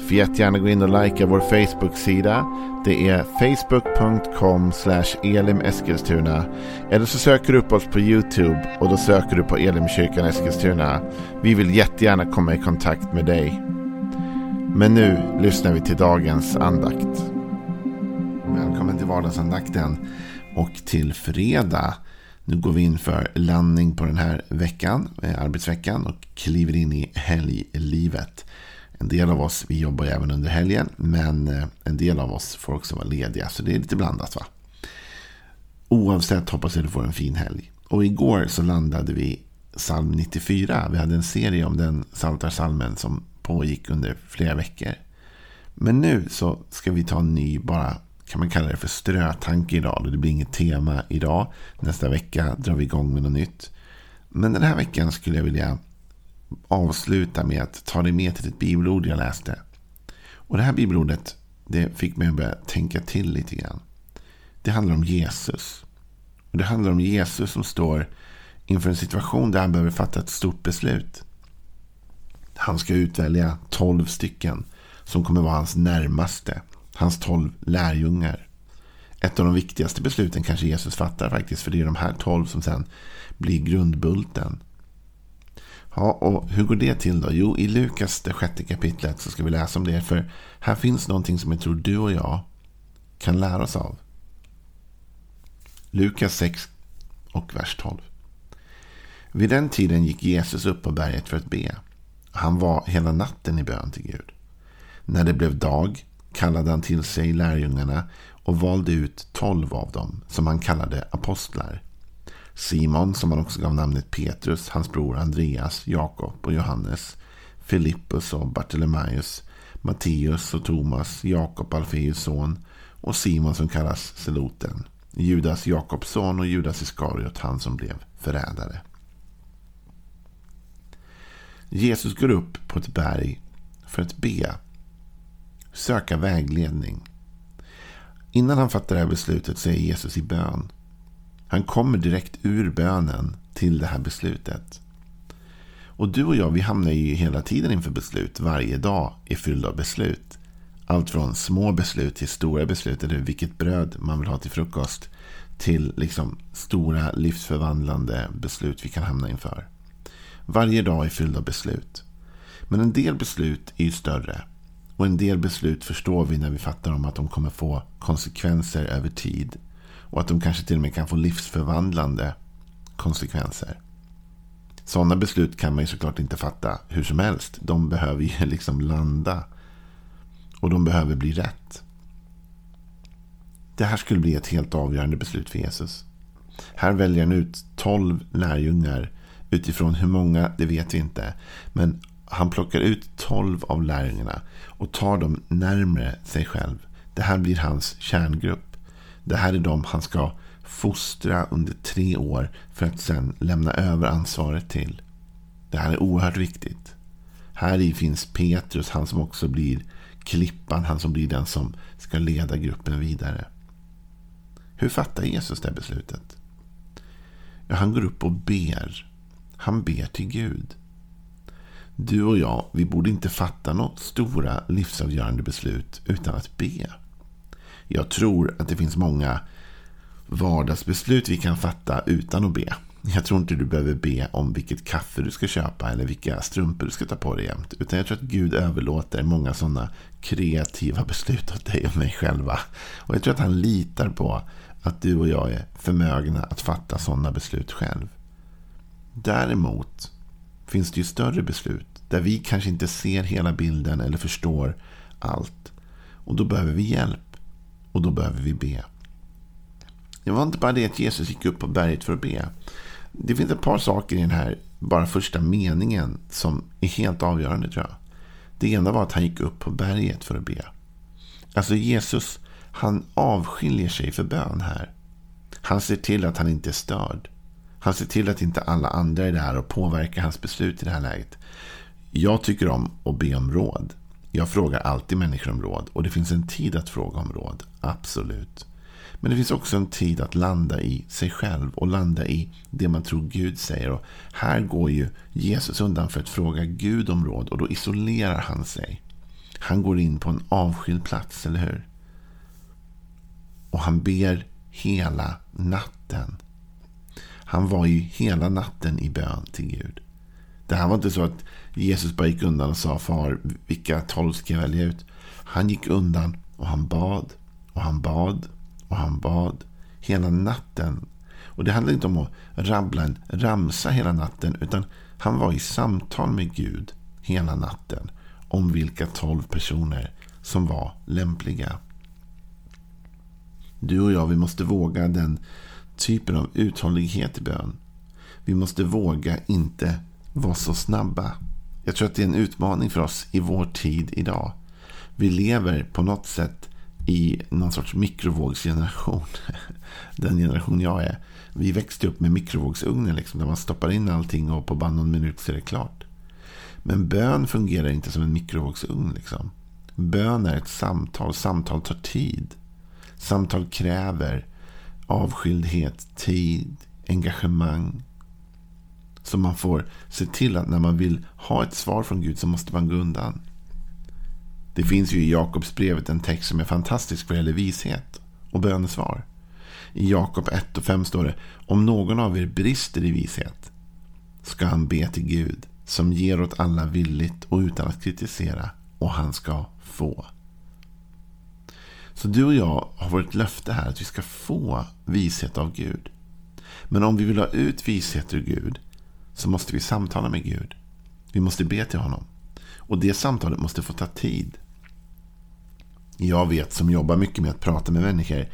Får jättegärna gå in och likea vår Facebook-sida. Det är facebook.com elimeskilstuna. Eller så söker du upp oss på YouTube och då söker du på Elimkyrkan Eskilstuna. Vi vill jättegärna komma i kontakt med dig. Men nu lyssnar vi till dagens andakt. Välkommen till vardagsandakten och till fredag. Nu går vi in för landning på den här veckan, eh, arbetsveckan och kliver in i helglivet. En del av oss vi jobbar ju även under helgen. Men eh, en del av oss får också vara lediga. Så det är lite blandat va. Oavsett hoppas jag du får en fin helg. Och igår så landade vi psalm 94. Vi hade en serie om den saltarsalmen som pågick under flera veckor. Men nu så ska vi ta en ny, bara kan man kalla det för strötanke idag. Det blir inget tema idag. Nästa vecka drar vi igång med något nytt. Men den här veckan skulle jag vilja avsluta med att ta dig med till ett bibelord jag läste. Och det här bibelordet det fick mig att börja tänka till lite grann. Det handlar om Jesus. Och Det handlar om Jesus som står inför en situation där han behöver fatta ett stort beslut. Han ska utvälja tolv stycken som kommer vara hans närmaste. Hans tolv lärjungar. Ett av de viktigaste besluten kanske Jesus fattar faktiskt. För det är de här tolv som sen blir grundbulten Ja, och hur går det till då? Jo, i Lukas, det sjätte kapitlet, så ska vi läsa om det. För här finns någonting som jag tror du och jag kan lära oss av. Lukas 6 och vers 12. Vid den tiden gick Jesus upp på berget för att be. Han var hela natten i bön till Gud. När det blev dag kallade han till sig lärjungarna och valde ut tolv av dem som han kallade apostlar. Simon, som han också gav namnet Petrus, hans bror Andreas, Jakob och Johannes, Filippus och Bartolomeus, Matteus och Thomas, Jakob Alfeus son och Simon som kallas Seloten, Judas Jakobs son och Judas Iskariot, han som blev förrädare. Jesus går upp på ett berg för att be, söka vägledning. Innan han fattar det här beslutet så är Jesus i bön. Han kommer direkt ur bönen till det här beslutet. Och du och jag, vi hamnar ju hela tiden inför beslut. Varje dag är fylld av beslut. Allt från små beslut till stora beslut. Eller vilket bröd man vill ha till frukost. Till liksom stora livsförvandlande beslut vi kan hamna inför. Varje dag är fylld av beslut. Men en del beslut är ju större. Och en del beslut förstår vi när vi fattar om att de kommer få konsekvenser över tid. Och att de kanske till och med kan få livsförvandlande konsekvenser. Sådana beslut kan man ju såklart inte fatta hur som helst. De behöver ju liksom landa. Och de behöver bli rätt. Det här skulle bli ett helt avgörande beslut för Jesus. Här väljer han ut tolv lärjungar. Utifrån hur många, det vet vi inte. Men han plockar ut tolv av lärjungarna och tar dem närmre sig själv. Det här blir hans kärngrupp. Det här är de han ska fostra under tre år för att sen lämna över ansvaret till. Det här är oerhört viktigt. Här i finns Petrus, han som också blir klippan, han som blir den som ska leda gruppen vidare. Hur fattar Jesus det beslutet? Ja, han går upp och ber. Han ber till Gud. Du och jag, vi borde inte fatta något stora livsavgörande beslut utan att be. Jag tror att det finns många vardagsbeslut vi kan fatta utan att be. Jag tror inte du behöver be om vilket kaffe du ska köpa eller vilka strumpor du ska ta på dig jämt. Utan jag tror att Gud överlåter många sådana kreativa beslut åt dig och mig själva. Och jag tror att han litar på att du och jag är förmögna att fatta sådana beslut själv. Däremot finns det ju större beslut där vi kanske inte ser hela bilden eller förstår allt. Och då behöver vi hjälp. Och då behöver vi be. Det var inte bara det att Jesus gick upp på berget för att be. Det finns ett par saker i den här bara första meningen som är helt avgörande tror jag. Det ena var att han gick upp på berget för att be. Alltså Jesus, han avskiljer sig för bön här. Han ser till att han inte är störd. Han ser till att inte alla andra är där och påverkar hans beslut i det här läget. Jag tycker om att be om råd. Jag frågar alltid människor om råd. Och det finns en tid att fråga om råd. Absolut. Men det finns också en tid att landa i sig själv och landa i det man tror Gud säger. Och här går ju Jesus undan för att fråga Gud om råd och då isolerar han sig. Han går in på en avskild plats, eller hur? Och han ber hela natten. Han var ju hela natten i bön till Gud. Det här var inte så att Jesus bara gick undan och sa Far, vilka tolv ska jag välja ut? Han gick undan och han bad och han bad och han bad hela natten. Och det handlade inte om att rabbla en ramsa hela natten. Utan han var i samtal med Gud hela natten. Om vilka tolv personer som var lämpliga. Du och jag, vi måste våga den typen av uthållighet i bön. Vi måste våga inte var så snabba. Jag tror att det är en utmaning för oss i vår tid idag. Vi lever på något sätt i någon sorts mikrovågsgeneration. Den generation jag är. Vi växte upp med mikrovågsugnen liksom, där man stoppar in allting och på bara någon minut så är det klart. Men bön fungerar inte som en mikrovågsugn. Liksom. Bön är ett samtal. Samtal tar tid. Samtal kräver avskildhet, tid, engagemang. Så man får se till att när man vill ha ett svar från Gud så måste man gå undan. Det finns ju i Jakobsbrevet en text som är fantastisk vad gäller vishet och bönesvar. I Jakob 1 och 5 står det Om någon av er brister i vishet ska han be till Gud som ger åt alla villigt och utan att kritisera och han ska få. Så du och jag har vårt löfte här att vi ska få vishet av Gud. Men om vi vill ha ut vishet ur Gud så måste vi samtala med Gud. Vi måste be till honom. Och det samtalet måste få ta tid. Jag vet som jobbar mycket med att prata med människor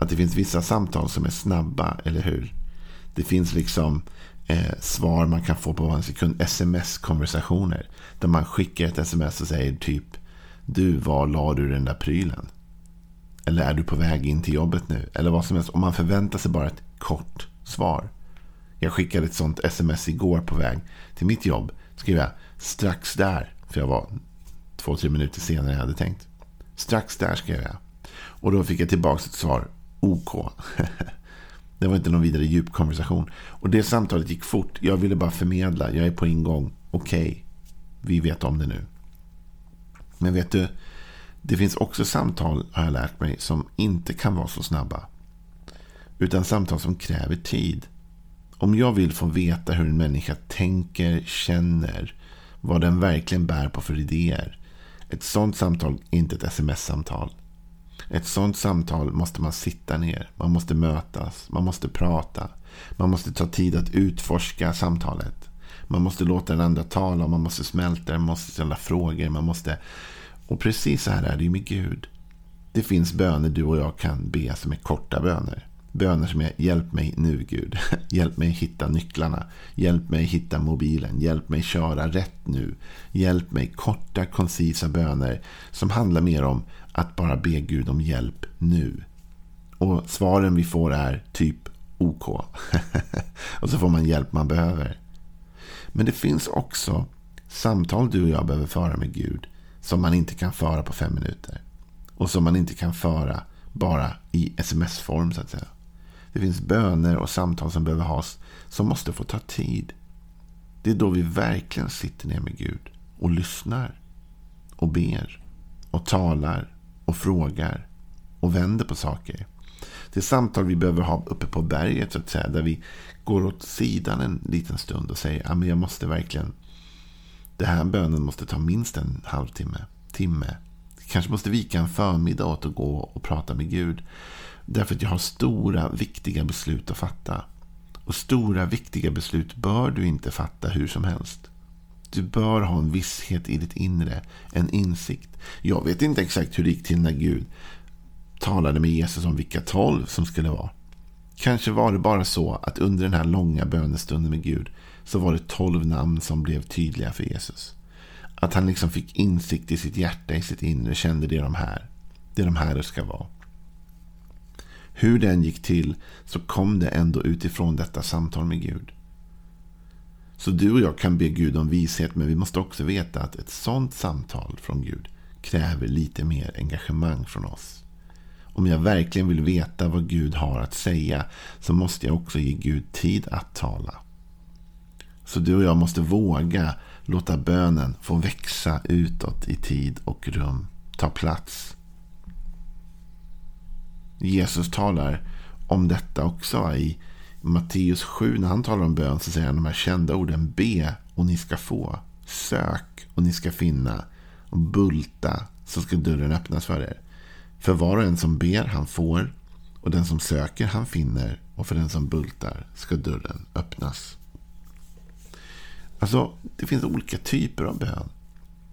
att det finns vissa samtal som är snabba, eller hur? Det finns liksom eh, svar man kan få på en sekund. Sms-konversationer. Där man skickar ett sms och säger typ Du, var la du den där prylen? Eller är du på väg in till jobbet nu? Eller vad som helst. Och man förväntar sig bara ett kort svar. Jag skickade ett sånt sms igår på väg till mitt jobb. Skrev jag strax där. För jag var två, tre minuter senare än jag hade tänkt. Strax där skrev jag. Och då fick jag tillbaka ett svar. OK. det var inte någon vidare djup konversation. Och det samtalet gick fort. Jag ville bara förmedla. Jag är på ingång. Okej. Okay. Vi vet om det nu. Men vet du. Det finns också samtal, har jag lärt mig, som inte kan vara så snabba. Utan samtal som kräver tid. Om jag vill få veta hur en människa tänker, känner, vad den verkligen bär på för idéer. Ett sånt samtal är inte ett sms-samtal. Ett sånt samtal måste man sitta ner. Man måste mötas. Man måste prata. Man måste ta tid att utforska samtalet. Man måste låta den andra tala. Man måste smälta. Man måste ställa frågor. Man måste... Och precis så här är det ju med Gud. Det finns böner du och jag kan be som är korta böner. Böner som är hjälp mig nu Gud. Hjälp mig hitta nycklarna. Hjälp mig hitta mobilen. Hjälp mig köra rätt nu. Hjälp mig korta koncisa böner som handlar mer om att bara be Gud om hjälp nu. Och svaren vi får är typ OK. och så får man hjälp man behöver. Men det finns också samtal du och jag behöver föra med Gud som man inte kan föra på fem minuter. Och som man inte kan föra bara i sms-form så att säga. Det finns böner och samtal som behöver has som måste få ta tid. Det är då vi verkligen sitter ner med Gud och lyssnar och ber och talar och frågar och vänder på saker. Det är samtal vi behöver ha uppe på berget så att säga. Där vi går åt sidan en liten stund och säger att jag måste verkligen. Det här bönen måste ta minst en halvtimme, timme. Kanske måste vika en förmiddag åt att gå och prata med Gud. Därför att jag har stora, viktiga beslut att fatta. Och stora, viktiga beslut bör du inte fatta hur som helst. Du bör ha en visshet i ditt inre, en insikt. Jag vet inte exakt hur det gick till när Gud talade med Jesus om vilka tolv som skulle vara. Kanske var det bara så att under den här långa bönestunden med Gud så var det tolv namn som blev tydliga för Jesus. Att han liksom fick insikt i sitt hjärta, i sitt inre, kände det är de här. Det är de här det ska vara. Hur den gick till så kom det ändå utifrån detta samtal med Gud. Så du och jag kan be Gud om vishet men vi måste också veta att ett sånt samtal från Gud kräver lite mer engagemang från oss. Om jag verkligen vill veta vad Gud har att säga så måste jag också ge Gud tid att tala. Så du och jag måste våga låta bönen få växa utåt i tid och rum. Ta plats. Jesus talar om detta också i Matteus 7. När han talar om bön så säger han de här kända orden. Be och ni ska få. Sök och ni ska finna. Och bulta så ska dörren öppnas för er. För var och en som ber han får. Och den som söker han finner. Och för den som bultar ska dörren öppnas. Alltså, det finns olika typer av bön.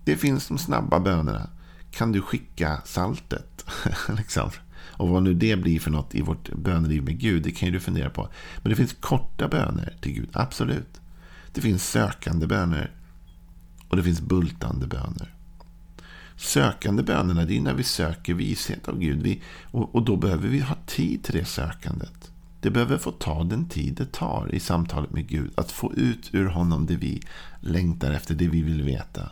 Det finns de snabba bönerna. Kan du skicka saltet? liksom. Och vad nu det blir för något i vårt böneliv med Gud, det kan ju du fundera på. Men det finns korta böner till Gud, absolut. Det finns sökande böner. Och det finns bultande böner. Sökande bönerna, det är när vi söker vishet av Gud. Vi, och, och då behöver vi ha tid till det sökandet. Det behöver få ta den tid det tar i samtalet med Gud. Att få ut ur honom det vi längtar efter, det vi vill veta.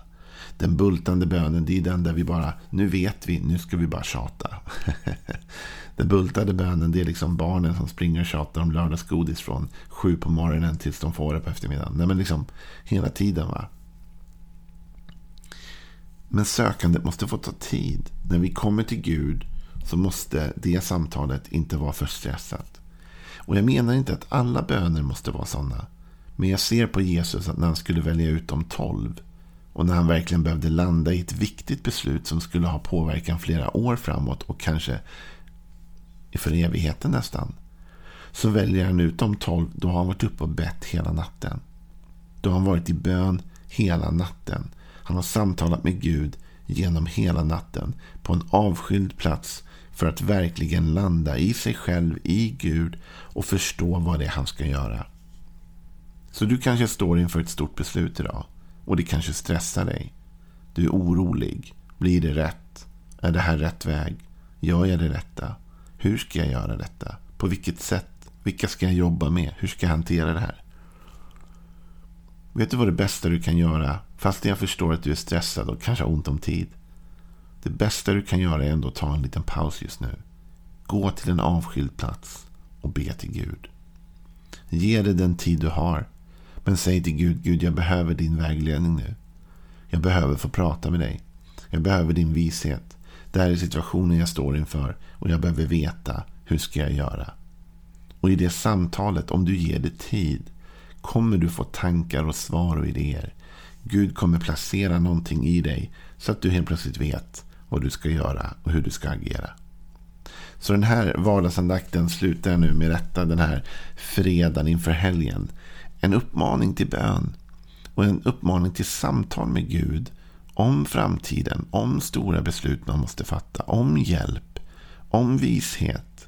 Den bultande bönen, det är den där vi bara, nu vet vi, nu ska vi bara tjata. den bultande bönen, det är liksom barnen som springer och tjatar om lördagsgodis från sju på morgonen tills de får det på eftermiddagen. Nej, men liksom hela tiden va. Men sökandet måste få ta tid. När vi kommer till Gud så måste det samtalet inte vara för stressat. Och jag menar inte att alla böner måste vara sådana. Men jag ser på Jesus att när han skulle välja ut de tolv och när han verkligen behövde landa i ett viktigt beslut som skulle ha påverkan flera år framåt och kanske för evigheten nästan. Så väljer han ut de tolv. Då har han varit uppe och bett hela natten. Då har han varit i bön hela natten. Han har samtalat med Gud genom hela natten på en avskild plats för att verkligen landa i sig själv, i Gud och förstå vad det är han ska göra. Så du kanske står inför ett stort beslut idag. Och det kanske stressar dig. Du är orolig. Blir det rätt? Är det här rätt väg? Gör jag det rätta? Hur ska jag göra detta? På vilket sätt? Vilka ska jag jobba med? Hur ska jag hantera det här? Vet du vad det bästa du kan göra? Fast jag förstår att du är stressad och kanske har ont om tid. Det bästa du kan göra är ändå att ta en liten paus just nu. Gå till en avskild plats och be till Gud. Ge det den tid du har. Men säg till Gud, Gud jag behöver din vägledning nu. Jag behöver få prata med dig. Jag behöver din vishet. Det här är situationen jag står inför och jag behöver veta hur ska jag göra. Och i det samtalet, om du ger det tid, kommer du få tankar och svar och idéer. Gud kommer placera någonting i dig så att du helt plötsligt vet vad du ska göra och hur du ska agera. Så den här vardagsandakten slutar jag nu med detta den här fredagen inför helgen. En uppmaning till bön och en uppmaning till samtal med Gud om framtiden, om stora beslut man måste fatta, om hjälp, om vishet.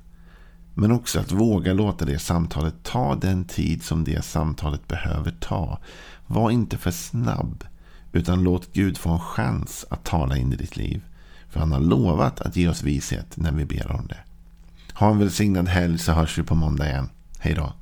Men också att våga låta det samtalet ta den tid som det samtalet behöver ta. Var inte för snabb, utan låt Gud få en chans att tala in i ditt liv. För han har lovat att ge oss vishet när vi ber om det. Ha en välsignad helg så hörs vi på måndag igen. Hej då.